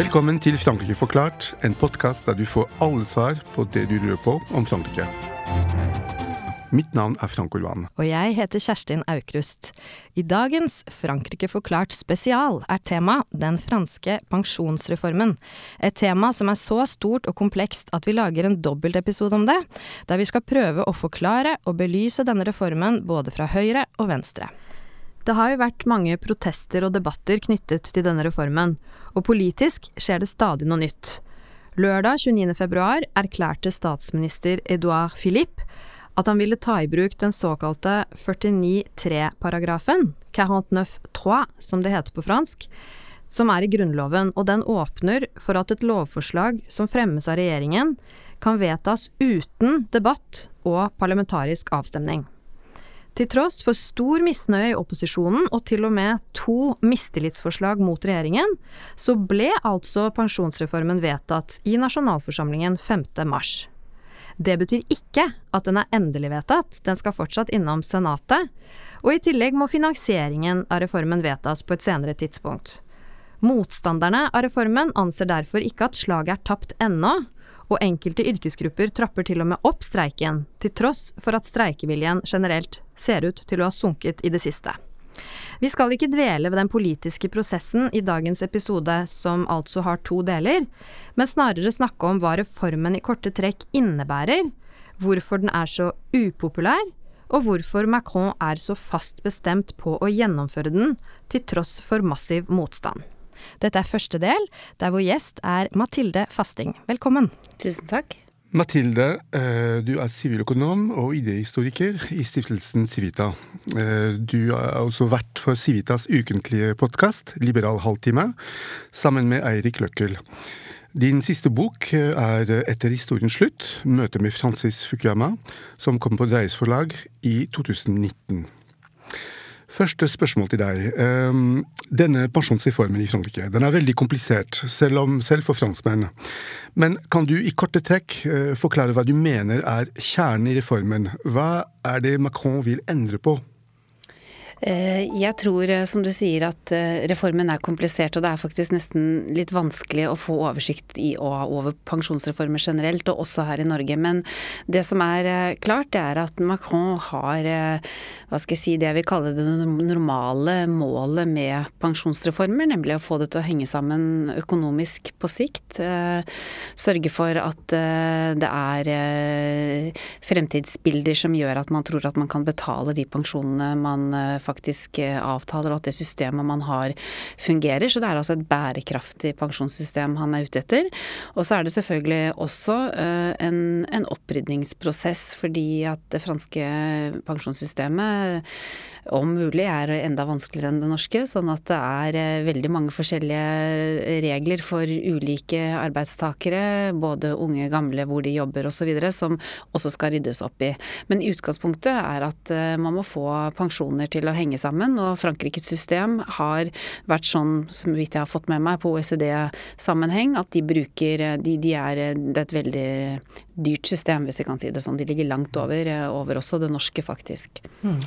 Velkommen til Frankrike forklart, en podkast der du får alle svar på det du lurer på om Frankrike. Mitt navn er Frank Orban. Og jeg heter Kjerstin Aukrust. I dagens Frankrike forklart spesial er tema den franske pensjonsreformen. Et tema som er så stort og komplekst at vi lager en dobbeltepisode om det, der vi skal prøve å forklare og belyse denne reformen både fra høyre og venstre. Det har jo vært mange protester og debatter knyttet til denne reformen, og politisk skjer det stadig noe nytt. Lørdag 29. februar erklærte statsminister Edouard Philippe at han ville ta i bruk den såkalte 49.3-paragrafen, 49.3 som det heter på fransk, som er i Grunnloven, og den åpner for at et lovforslag som fremmes av regjeringen, kan vedtas uten debatt og parlamentarisk avstemning. Til tross for stor misnøye i opposisjonen og til og med to mistillitsforslag mot regjeringen, så ble altså pensjonsreformen vedtatt i nasjonalforsamlingen 5. mars. Det betyr ikke at den er endelig vedtatt, den skal fortsatt innom Senatet, og i tillegg må finansieringen av reformen vedtas på et senere tidspunkt. Motstanderne av reformen anser derfor ikke at slaget er tapt ennå, og enkelte yrkesgrupper trapper til og med opp streiken, til tross for at streikeviljen generelt ser ut til å ha sunket i det siste. Vi skal ikke dvele ved den politiske prosessen i dagens episode, som altså har to deler, men snarere snakke om hva reformen i korte trekk innebærer, hvorfor den er så upopulær, og hvorfor Macron er så fast bestemt på å gjennomføre den, til tross for massiv motstand. Dette er første del, der vår gjest er Mathilde Fasting. Velkommen. Tusen takk. Mathilde, eh, du er siviløkonom og idehistoriker i stiftelsen Civita. Eh, du er også vert for Civitas ukentlige podkast, Liberal halvtime, sammen med Eirik Løkkel. Din siste bok eh, er Etter historiens slutt, møte med Francis Fukuyama, som kom på Dreies forlag i 2019. Første spørsmål til deg. Ehm, denne pensjonsreformen i Frankrike den er veldig komplisert, selv, om, selv for franskmenn. Men kan du i korte trekk eh, forklare hva du mener er kjernen i reformen? Hva er det Macron vil endre på? Eh, jeg tror, eh, som du sier, at reformen er komplisert, og det er faktisk nesten litt vanskelig å få oversikt i over pensjonsreformer generelt, og også her i Norge. Men det som er klart, det er at Macron har, hva skal jeg si, det jeg vil kalle det normale målet med pensjonsreformer, nemlig å få det til å henge sammen økonomisk på sikt. Sørge for at det er fremtidsbilder som gjør at man tror at man kan betale de pensjonene man faktisk eh, avtaler, og at det systemet man har fungerer. Så det er altså et bærekraftig pensjonssystem han er ute etter. Og så er det selvfølgelig også eh, en, en opprydningsprosess, fordi at det franske pensjonssystemet euh, om mulig er enda vanskeligere enn det norske. Sånn at det er eh, veldig mange forskjellige regler for ulike arbeidstakere, både unge, gamle, hvor de jobber osv., som også skal ryddes opp i. Men utgangspunktet er at eh, man må få pensjoner til å henge sammen, og Frankrikes system har vært sånn, som vidt jeg har fått med meg, på OECD-sammenheng, at de bruker de, de er, Det er et veldig dyrt system, hvis jeg kan si det sånn. De ligger langt over, eh, over også det norske, faktisk. Mm.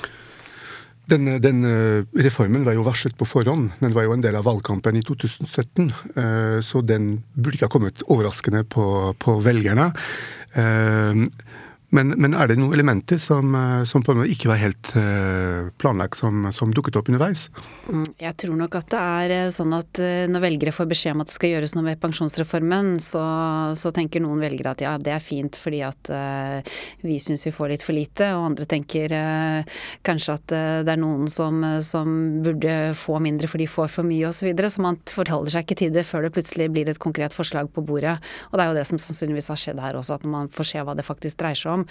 Den, den, eh, reformen var jo varslet på forhånd. Den var jo en del av valgkampen i 2017. Eh, så den burde ikke ha kommet overraskende på, på velgerne. Eh, men, men, er det noen elementer som, eh, som, på en måte ikke var helt uh, planlagt, som, som, dukket opp underveis? Mm, jeg tror nok at det er eh, sånn at når velgere får beskjed om at det skal gjøres noe med pensjonsreformen, så, så tenker noen velgere at ja, det er fint fordi at vi syns vi får litt for lite, og andre tenker kanskje at det er noen som, som, burde få mindre fordi de får for mye osv. Så, videre, så man forholder seg ikke til det før det plutselig blir et konkret forslag på bordet. Og det er jo det som sannsynligvis har skjedd her også, at man får se hva det faktisk dreier seg om om.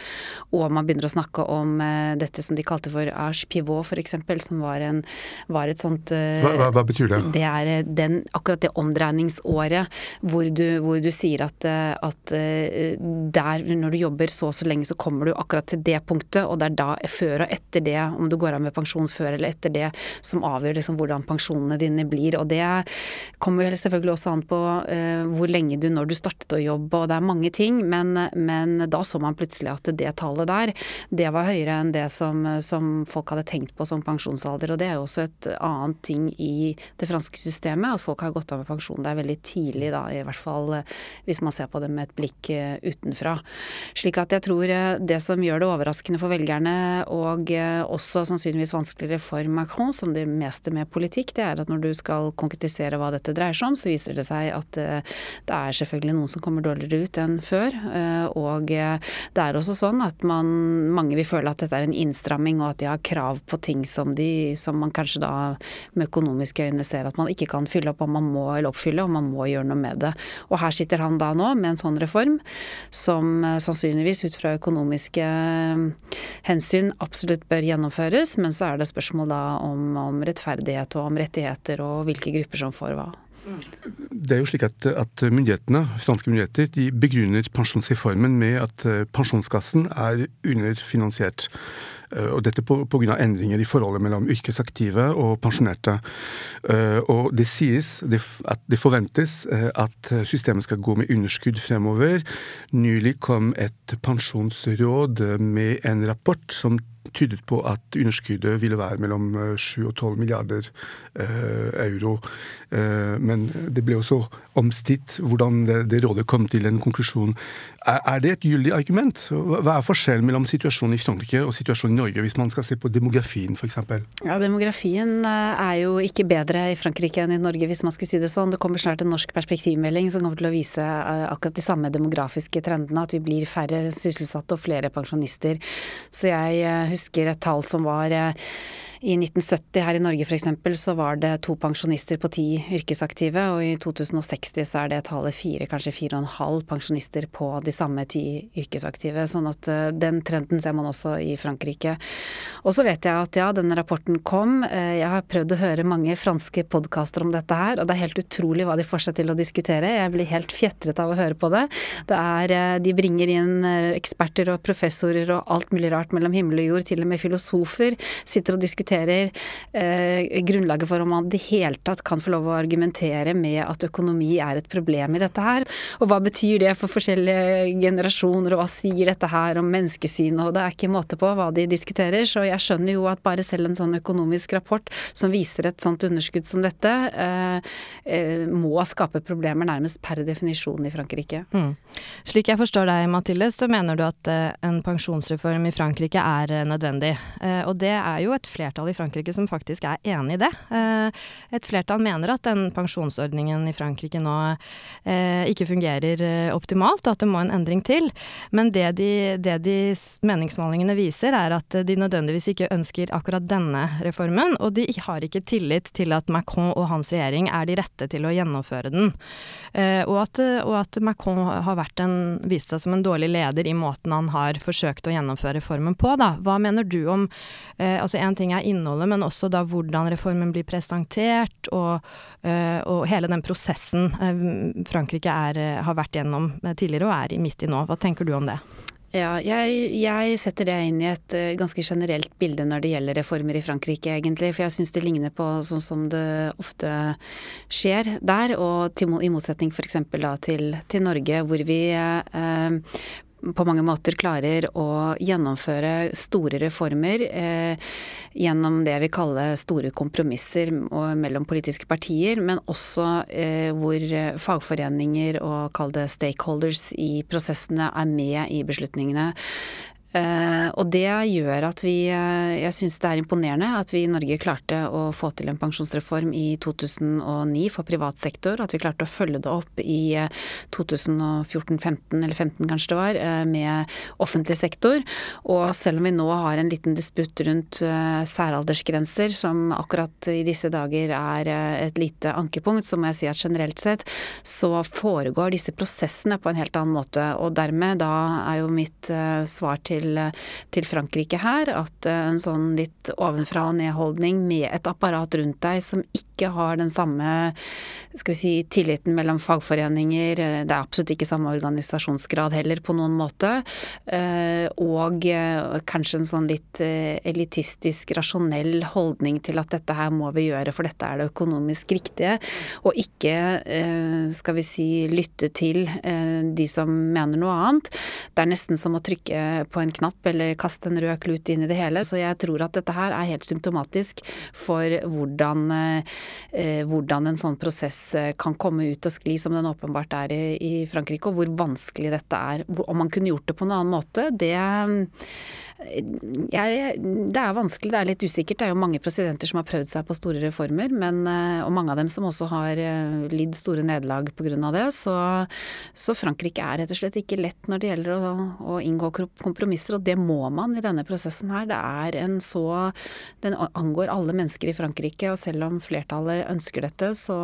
Og man begynner å snakke om eh, dette som de kalte for age pivot, f.eks., som var, en, var, et sånt hva, hva, hva, betyr det? Det er den, akkurat det omdreiningsåret hvor du, hvor du sier at, at der, når du jobber så og så lenge, så kommer du akkurat til det punktet, og det er da, før og etter det, om du går av med pensjon før eller etter det, som avgjør liksom hvordan pensjonene dine blir. Og det kommer selvfølgelig også an på hvor lenge du når du startet å jobbe, og det er mange ting, men, men, da så man plutselig at det tallet der, det var høyere enn det som, som, folk hadde tenkt på som pensjonsalder. Og det er jo også et annet ting i det franske systemet, at folk har gått av med pensjon. Det er veldig tidlig da, i hvert fall hvis man ser på det med et blikk uh, utenfra. Slik at jeg tror uh, det som gjør det overraskende for velgerne, og også sannsynligvis vanskeligere for Macron, som det meste med politikk, det er at når du skal konkretisere hva dette dreier seg om, så viser det seg at det er selvfølgelig noen som kommer dårligere ut enn før. Og det er også sånn at man, mange vil føle at dette er en innstramming, og at de har krav på ting som, de, som man kanskje da med økonomiske øyne ser at man ikke kan fylle opp, og man må eller oppfylle, og man må gjøre noe med det. Og her sitter han da nå med en sånn reform som sannsynligvis ut fra økonomiske hensyn absolutt bør gjennomføres, men så er det spørsmål da om, om rettferdighet og om rettigheter og hvilke grupper som får hva. Det er jo slik at, at myndighetene, franske myndigheter de begrunner pensjonsreformen med at eh, pensjonskassen er underfinansiert. Eh, og dette pga. endringer i forholdet mellom yrkesaktive og pensjonerte. Eh, og det sies at det forventes at systemet skal gå med underskudd fremover. Nylig kom et pensjonsråd med en rapport som tydet på at underskuddet ville være mellom 7 og 12 milliarder euro. Eh, men det ble også omstridt hvordan det, det, rådet kom til en konklusjon. Er, det et gyldig argument? Hva er forskjellen mellom situasjonen i Frankrike og situasjonen i Norge, hvis man skal se på demografien f.eks.? Ja, demografien eh, er jo ikke bedre i Frankrike enn i Norge, hvis man skal si det sånn. Det kommer snart en norsk perspektivmelding som kommer til å vise eh, akkurat de samme demografiske trendene. At vi blir færre sysselsatte og flere pensjonister. Så jeg husker et tall som var i 1970 her i Norge f.eks. så var det to pensjonister på ti yrkesaktive, og i 2060 så er det tallet fire, kanskje fire og en halv pensjonister på de samme ti yrkesaktive. Sånn at uh, den trenden ser man også i Frankrike. Og så vet jeg at ja, denne rapporten kom. Uh, jeg har prøvd å høre mange franske podkaster om dette her, og det er helt utrolig hva de får seg til å diskutere. Jeg blir helt fjetret av å høre på det. Det er uh, De bringer inn eksperter og professorer og alt mulig rart mellom himmel og jord, til og med filosofer sitter og diskuterer diskuterer eh, grunnlaget for om man i det hele tatt kan få lov å argumentere med at økonomi er et problem i dette her. Og hva betyr det for forskjellige generasjoner, og hva sier dette her om menneskesyn, og det er ikke måte på hva de diskuterer. Så jeg skjønner jo at bare selv en sånn økonomisk rapport som viser et sånt underskudd som dette, eh, eh, må skape problemer nærmest per definisjon i Frankrike. Mm. Slik jeg forstår deg, Mathilde, så mener du at en pensjonsreform i Frankrike er nødvendig. Og det er jo et flertall flertall i Frankrike som faktisk er enig i det. Eh, et flertall mener at den pensjonsordningen i Frankrike nå eh, ikke fungerer eh, optimalt, og at det må en endring til. Men det de, det de meningsmålingene viser, er at de nødvendigvis ikke ønsker akkurat denne reformen, og de har ikke tillit til at Macron og hans regjering er de rette til å gjennomføre den. Og at, og at Macron har en, vist seg som en dårlig leder i måten han har forsøkt å gjennomføre reformen på. Da. Hva mener du om altså En ting er innholdet, men også da hvordan reformen blir presentert, og, uh, og hele den prosessen uh, Frankrike er, uh, har vært gjennom tidligere og er midt i nå. Hva tenker du om det? Ja, jeg, jeg, setter det inn i et ganske generelt bilde når det gjelder reformer i Frankrike, egentlig. For jeg syns det ligner på sånn som det ofte skjer der, og til, i motsetning f.eks. da til, til, Norge, hvor vi uh, på mange måter klarer å gjennomføre store reformer eh, gjennom det vi kaller store kompromisser mellom politiske partier, men også eh, hvor fagforeninger og kall det stakeholders i prosessene er med i beslutningene. Eh, og det gjør at vi eh, Jeg syns det er imponerende at vi i Norge klarte å få til en pensjonsreform i 2009 for privat sektor. At vi klarte å følge det opp i 2014-15, eller 15 kanskje det var, med offentlig sektor. Og selv om vi nå har en liten disputt rundt særaldersgrenser, som akkurat i disse dager er et lite ankepunkt, så må jeg si at generelt sett så foregår disse prosessene på en helt annen måte. Og dermed da er jo mitt svar til til, til Frankrike her. At eh, en sånn litt ovenfra og ned-holdning med et apparat rundt deg som ikke har den samme skal vi si, tilliten mellom fagforeninger, eh, det er absolutt ikke samme organisasjonsgrad heller på noen måte, eh, og kanskje en sånn litt elitistisk, rasjonell holdning til at dette her må vi gjøre, for dette er det økonomisk riktige, og ikke, skal vi si, lytte til de som mener noe annet. Det er nesten som å trykke på en knapp eller kaste en rød klut inn i det hele. Så jeg tror at dette her er helt symptomatisk for hvordan, eh, hvordan en sånn prosess eh, kan komme ut og skli, som den åpenbart er i, i Frankrike, og hvor vanskelig dette er. Om man kunne gjort det på en annen måte, det jeg, det er vanskelig, det er litt usikkert. Det er jo mange presidenter som har prøvd seg på store reformer, men, eh, og mange av dem som også har eh, lidd store nederlag pga. det. Så, så, Frankrike er rett og slett ikke lett når det gjelder å, å, inngå kompromisser, og det må man i denne prosessen her. Det er en så Den angår alle mennesker i Frankrike, og selv om flertallet ønsker dette, så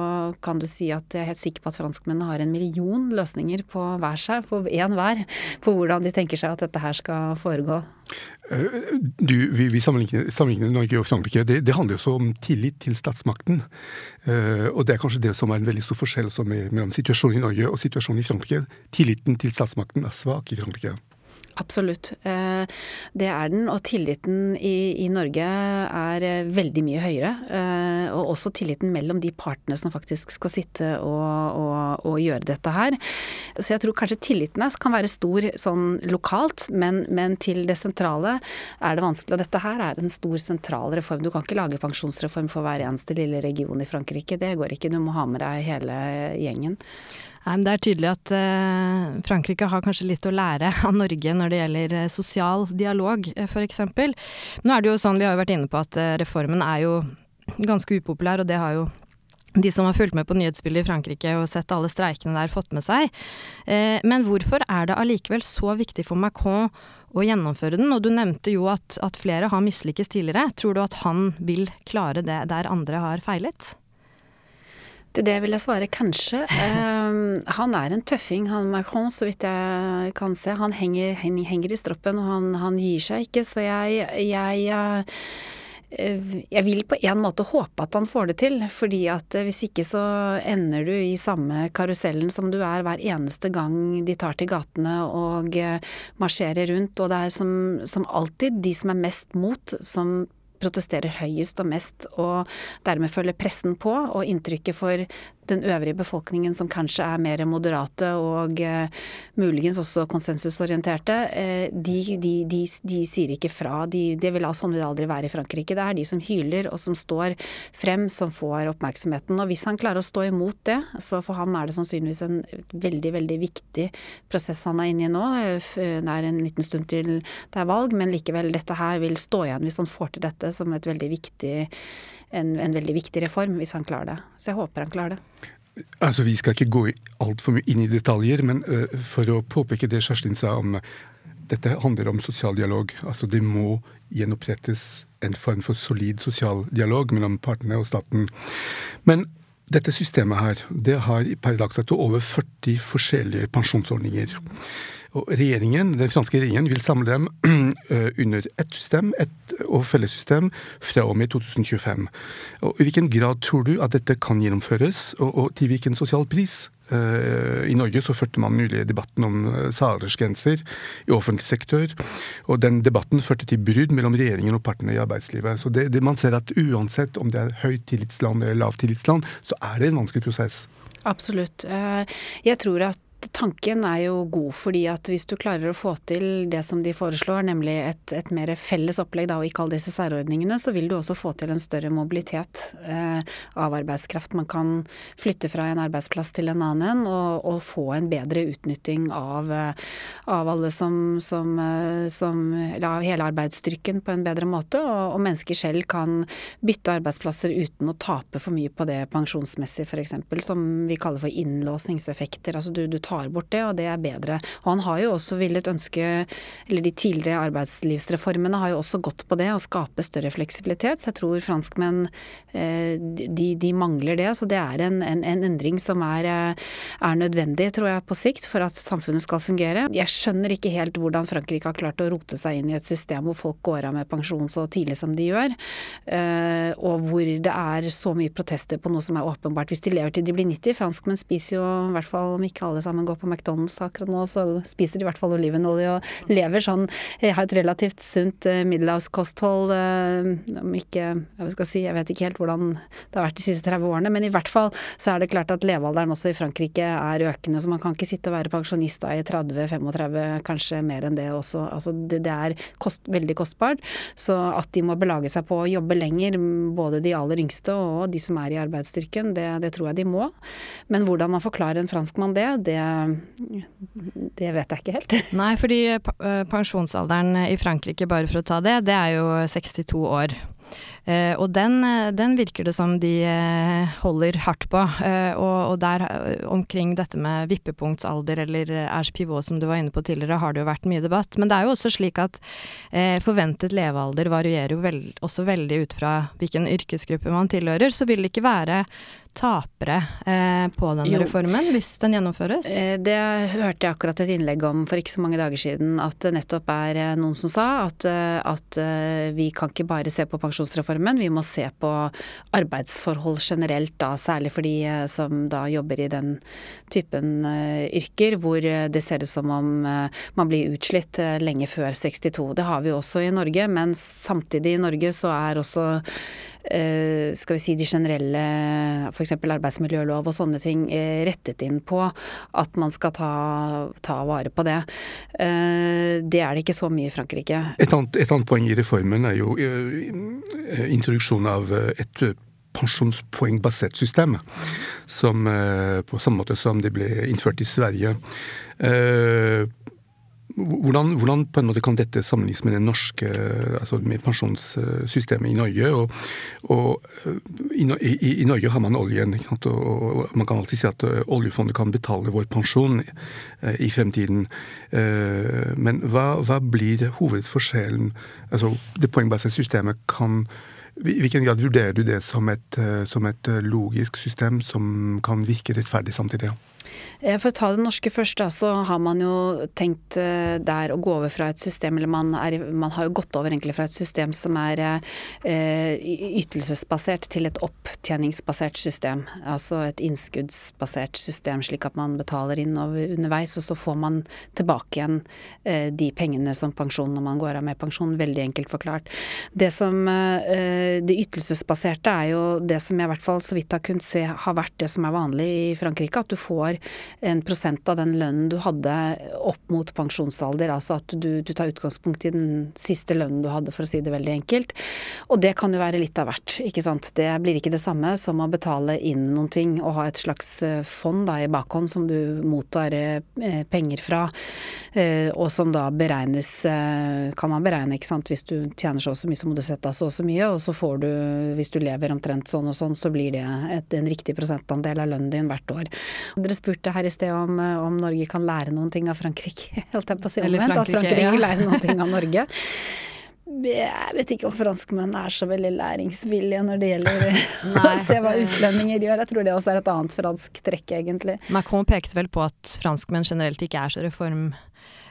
kan du si at jeg er helt sikker på at franskmennene har en million løsninger på hver seg, på én hver, på hvordan de tenker seg at dette her skal foregå. Eh, du, vi, vi sammenligner, Norge og Frankrike. Det, det, handler jo også om tillit til statsmakten. Uh, og det er kanskje det som er en veldig stor forskjell mellom situasjonen i Norge og situasjonen i Frankrike. Tilliten til statsmakten er svak i Frankrike. Absolutt. Eh, det er den. Og tilliten i, i, Norge er eh, veldig mye høyere. Eh, og også tilliten mellom de partene som faktisk skal sitte og, og, og gjøre dette her. Så jeg tror kanskje tilliten kan være stor sånn lokalt, men, men, til det sentrale er det vanskelig. Og dette her er en stor sentral reform. Du kan ikke lage pensjonsreform for hver eneste lille region i Frankrike. Det går ikke. Du må ha med deg hele gjengen. Det er tydelig at eh, Frankrike har kanskje litt å lære av Norge når det gjelder eh, sosial dialog, eh, f.eks. Nå er det jo sånn, vi har jo vært inne på at reformen er jo ganske upopulær, og det har jo de som har fulgt med på nyhetsbildet i Frankrike og sett alle streikene der, fått med seg. Men hvorfor er det allikevel så viktig for Macron å gjennomføre den? Og du nevnte jo at, at flere har mislykkes tidligere. Tror du at han vil klare det der andre har feilet? Til det vil jeg svare kanskje. Um, han er en tøffing, han Macron, så vidt jeg kan se. Han henger, henger i stroppen, og han, han, gir seg ikke. Så jeg, jeg uh, jeg vil på en måte håpe at han får det til, fordi at uh, hvis ikke så ender du i samme karusellen som du er hver eneste gang de tar til gatene og uh, marsjerer rundt. Og det er som, som alltid de som er mest mot, som protesterer høyest og mest, og dermed følger pressen på. Og inntrykket for den øvrige befolkningen som kanskje er mer moderate og eh, muligens også konsensusorienterte, eh, de, de, de, de, sier ikke fra. det vil sånn vil det aldri være i Frankrike. Det er de som hyler og som står frem, som får oppmerksomheten. Og hvis han klarer å stå imot det, så for ham er det sannsynligvis en veldig, veldig viktig prosess han er inne i nå. Det er en liten stund til det er valg, men likevel, dette her vil stå igjen hvis han får til dette som et veldig viktig en, en veldig viktig reform, hvis han klarer det. Så jeg håper han klarer det. Altså, Vi skal ikke gå altfor mye inn i detaljer, men uh, for å påpeke det Kjerstin sa om dette handler om sosial dialog. Altså, Det må gjenopprettes en form for solid sosial dialog mellom partene og staten. Men dette systemet her, det har per dags dato over 40 forskjellige pensjonsordninger. Og regjeringen, Den franske regjeringen vil samle dem eh, under ett system et, og fellessystem fra og med 2025. Og I hvilken grad tror du at dette kan gjennomføres, og, og til hvilken sosial pris? Eh, I Norge så førte man nylig debatten om salersgrenser særaldersgrenser i offentlig sektor. Og den debatten førte til brudd mellom regjeringen og partene i arbeidslivet. Så det, det man ser at uansett om det er høyt tillitsland eller lavt tillitsland, så er det en vanskelig prosess. Absolutt. Jeg tror at tanken er jo god, fordi at hvis du klarer å få til det som de foreslår, nemlig et, et mer felles opplegg da, og ikke alle disse særordningene, så vil du også få til en større mobilitet eh, av arbeidskraft. Man kan flytte fra en arbeidsplass til en annen og, og få en bedre utnytting av, eh, av alle som, som, eh, som ja, hele arbeidsstyrken på en bedre måte, og, og mennesker selv kan bytte arbeidsplasser uten å tape for mye på det pensjonsmessig, f.eks., som vi kaller for innlåsningseffekter. Altså du, du tar bort det, og det er bedre. Og han har jo også villet ønske, eller de tidligere arbeidslivsreformene har jo også gått på det, å skape større fleksibilitet. Så jeg tror franskmenn eh, de, de mangler det. Så det er en, en, en endring som er, eh, er, nødvendig, tror jeg, på sikt for at samfunnet skal fungere. Jeg skjønner ikke helt hvordan Frankrike har klart å rote seg inn i et system hvor folk går av med pensjon så tidlig som de gjør, eh, og hvor det er så mye protester på noe som er åpenbart. Hvis de lever til de blir 90, franskmenn spiser jo i hvert fall om ikke alle sammen går på McDonald's akkurat nå, så spiser de i hvert fall olivenolje og lever sånn Jeg har et relativt sunt uh, middelhavskosthold, uh, om ikke Jeg skal si, jeg vet ikke helt hvordan det har vært de siste 30 årene, men i hvert fall så er det klart at levealderen også i Frankrike er økende, så man kan ikke sitte og være pensjonist da i 30-35, kanskje mer enn det også. Altså det, det er kost, veldig kostbart. Så at de må belage seg på å jobbe lenger, både de aller yngste og de som er i arbeidsstyrken, det, det tror jeg de må. Men hvordan man forklarer en franskmann det, det, det vet jeg ikke helt. Nei, fordi eh, pensjonsalderen i Frankrike, bare for å ta det, det er jo 62 år. Uh, og den, eh, den, virker det som de uh, holder hardt på. Og, og, der omkring dette med vippepunktsalder eller age pivot som du var inne på tidligere, har det jo vært mye debatt. Men det er jo også slik at forventet levealder varierer jo veld, også veldig ut fra hvilken yrkesgruppe man tilhører. Så vil det ikke være tapere eh, på denne jo. reformen, hvis den gjennomføres? Eh, det hørte jeg akkurat et innlegg om for ikke så mange dager siden, at det nettopp er eh, noen som sa at, eh, at vi kan ikke bare se på pensjonsreformen, vi må se på arbeidsforhold generelt da, særlig for de som da jobber i den typen yrker hvor det ser ut som om man blir utslitt lenge før 62. Det har vi også i Norge, men samtidig i Norge så er også Eh, skal vi si de generelle f.eks. arbeidsmiljølov og sånne ting eh, rettet inn på at man skal ta, ta, vare på det. Eh, det er det ikke så mye i Frankrike. Et annet, et annet poeng i reformen er jo introduksjon av et pensjonspoengbasert system, som på samme måte som det ble innført i Sverige. Hvordan, hvordan, på en måte kan dette sammenlignes med det norske altså med pensjonssystemet i Norge? Og, og i, i, i, Norge har man oljen, og, og, man kan alltid si at eh, oljefondet kan betale vår pensjon eh, i fremtiden. Eh, men hva, hva blir hovedforskjellen? Altså, det poengbaserte systemet kan i hvilken grad vurderer du det som et, som et logisk system som kan virke rettferdig samtidig? Eh, for å ta det norske først, da, så har man jo tenkt eh, der å gå over fra et system Eller man, er, man har jo gått over egentlig fra et system som er eh, ytelsesbasert til et opptjeningsbasert system. Altså et innskuddsbasert system, slik at man betaler inn underveis, og så får man tilbake igjen eh, de pengene som pensjon når man går av med pensjon. Veldig enkelt forklart. Det som eh, Det ytelsesbaserte er jo det som jeg i hvert fall så vidt har kunnet se har vært det som er vanlig i Frankrike, at du får en prosent av den lønnen du hadde opp mot pensjonsalder. Altså at du, du, tar utgangspunkt i den siste lønnen du hadde, for å si det veldig enkelt. Og det kan jo være litt av hvert, ikke sant. Det blir ikke det samme som å betale inn noen ting og ha et slags eh, fond da i bakhånd som du mottar eh, penger fra, og som da beregnes Kan man beregne, ikke sant. Hvis du tjener så og så mye, så må du sette av så og så mye, og så får du, hvis du lever omtrent sånn og sånn, så blir det et, en riktig prosentandel av lønnen din hvert år. Dere spurte her i sted om, eh, om Norge kan lære noen ting av Frankrike. Holdt jeg på å si omvendt, at Frankrike ja. lærer noen ting av Norge. Jeg vet ikke om franskmenn er så veldig læringsvillige når det gjelder å se hva utlendinger gjør. Jeg tror det også er et annet fransk trekk, egentlig. Macron pekte vel på at franskmenn generelt ikke er så reform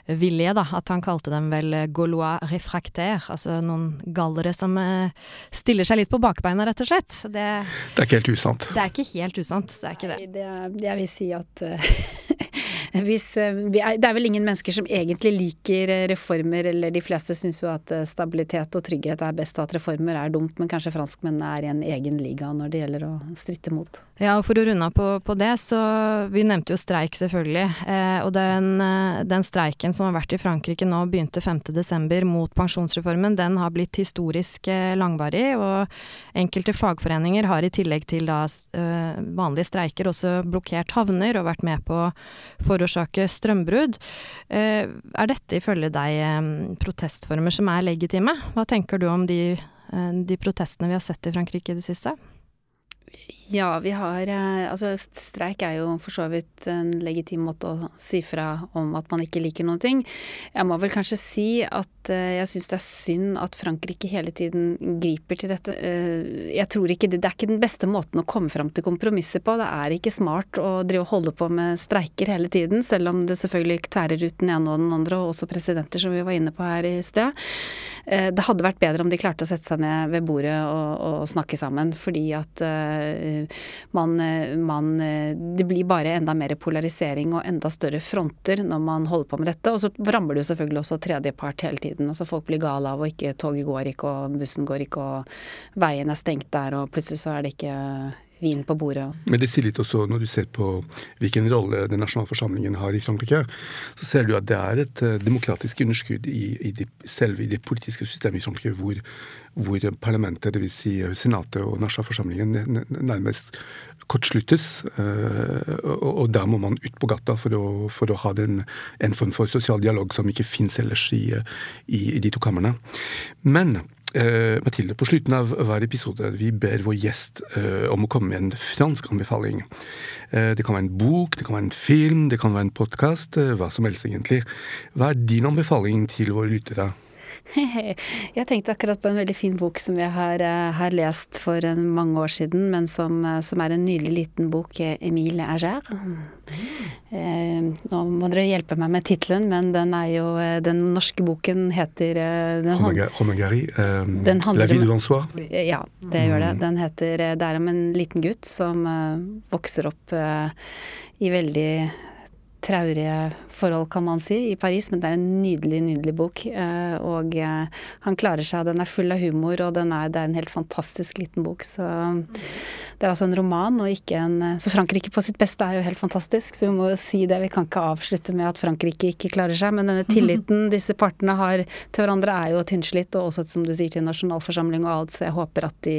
villige, da. At han kalte dem vel gaulois refractaire, altså noen gallere som uh, stiller seg litt på bakbeina, rett og slett. Det, det, er ikke helt usant. Det er ikke helt usant, det er ikke det. Nei, det jeg vil si at uh, vi er, det er vel ingen mennesker som egentlig liker reformer, eller de fleste syns jo at stabilitet og trygghet er best, og at reformer er dumt, men kanskje franskmennene er i en egen liga når det gjelder å stritte mot. Ja, og for å runde av på, på, det, så Vi nevnte jo streik, selvfølgelig. Eh, og den, den, streiken som har vært i Frankrike nå, begynte 5.12. mot pensjonsreformen. Den har blitt historisk langvarig, og enkelte fagforeninger har i tillegg til da vanlige streiker også blokkert havner og vært med på å forårsake strømbrudd. Eh, er dette ifølge deg protestformer som er legitime? Hva tenker du om de, eh, de protestene vi har sett i Frankrike i det siste? Ja, vi har eh, Altså, streik er jo for så vidt en legitim måte å si fra om at man ikke liker noen ting. Jeg må vel kanskje si at eh, jeg syns det er synd at Frankrike hele tiden griper til dette. Eh, jeg tror ikke det, det er ikke den beste måten å komme fram til kompromisser på. Det er ikke smart å drive og holde på med streiker hele tiden, selv om det selvfølgelig tværer ut den ene og den andre, og også presidenter, som vi var inne på her i sted. Det hadde vært bedre om de klarte å sette seg ned ved bordet og, og snakke sammen, fordi at man, man, Det blir bare enda mer polarisering og enda større fronter når man holder på med dette. Og så rammer det jo selvfølgelig også tredjepart hele tiden. Altså Folk blir gale av og ikke toget går ikke, og bussen går ikke, og veien er stengt der, og plutselig så er det ikke vin på bordet. Men det sier litt også, når du ser på hvilken rolle den nasjonale forsamlingen har i Frankrike, så ser du at det er et uh, demokratisk underskudd i, i de, selve i det politiske systemet i Frankrike, hvor hvor parlamentet, dvs. Si Senatet og nasjonalforsamlingen, nærmest kortsluttes. Eh, og der må man ut på gata for å, for å ha den, en form for sosial dialog som ikke fins ellers i, i, i, de to kamrene. Men eh, Mathilde, på slutten av hver episode vi ber vår gjest eh, om å komme med en fransk anbefaling. Eh, det kan være en bok, det kan være en film, det kan være en podkast, eh, hva som helst egentlig. Hva er din anbefaling til våre lyttere? Jeg tenkte akkurat på en veldig fin bok som jeg har, eh, har lest for mange år siden, men som, eh, som er en nydelig liten bok, Emile Ager. Eh, nå må dere hjelpe meg med tittelen, men den er jo Den norske boken heter Romagari. Um, La vie de Lansois. Ja, det gjør det. Mm. Den heter Det er om en liten gutt som vokser opp i veldig traurige forhold, kan man si, i Paris, men det er en nydelig, nydelig bok. Eh, og eh, han klarer seg, den er full av humor, og er, det er en helt fantastisk liten bok. Så det er altså en roman, og ikke en Så Frankrike på sitt beste er jo helt fantastisk, så vi må jo si det. Vi kan ikke avslutte med at Frankrike ikke klarer seg, men denne tilliten disse partene har til hverandre er jo tynnslitt, og også som du sier til nasjonalforsamling og alt, så jeg håper at de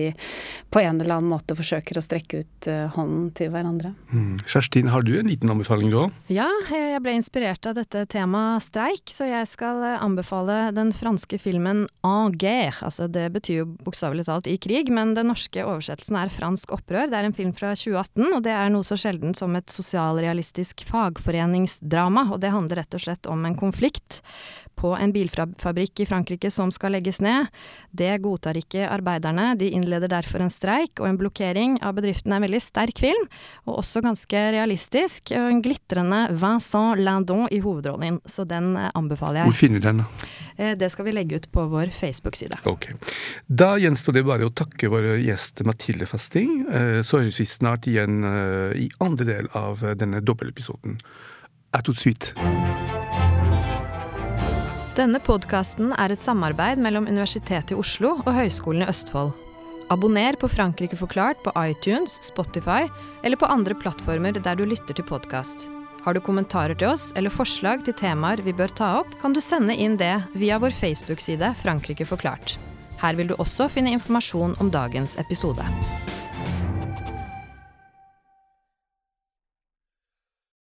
på en eller annen måte forsøker å strekke ut eh, hånden til hverandre. Mm. Kjerstin, har du en liten anbefaling du òg? Ja, jeg ble inspirert av dette temaet streik, så jeg skal eh, anbefale den franske filmen En guerre. Altså det betyr jo bokstavelig talt i krig, men den norske oversettelsen er Fransk opprør. Det er en film fra 2018, og det er noe så sjelden som et sosialrealistisk fagforeningsdrama. Og det handler rett og slett om en konflikt på en bilfabrikk i Frankrike som skal legges ned. Det godtar ikke arbeiderne, de innleder derfor en streik og en blokkering av bedriften. er en veldig sterk film, og også ganske realistisk. Og en glitrende Vincent Landon i hovedrollen, så den eh, anbefaler jeg. Hvor finner vi den? da? det skal vi legge ut på vår Facebook-side. Ok. Da gjenstår det bare å takke vår gjest Mathilde Fasting. Eh, så høres vi snart igjen i andre del av denne dobbeltepisoden. A tout de suite. Denne podkasten er et samarbeid mellom Universitetet i Oslo og Høgskolen i Østfold. Abonner på Frankrike forklart på iTunes, Spotify eller på andre plattformer der du lytter til podkast. Har du kommentarer til oss eller forslag til temaer vi bør ta opp, kan du sende inn det via vår Facebook-side Frankrike forklart. Her vil du også finne informasjon om dagens episode.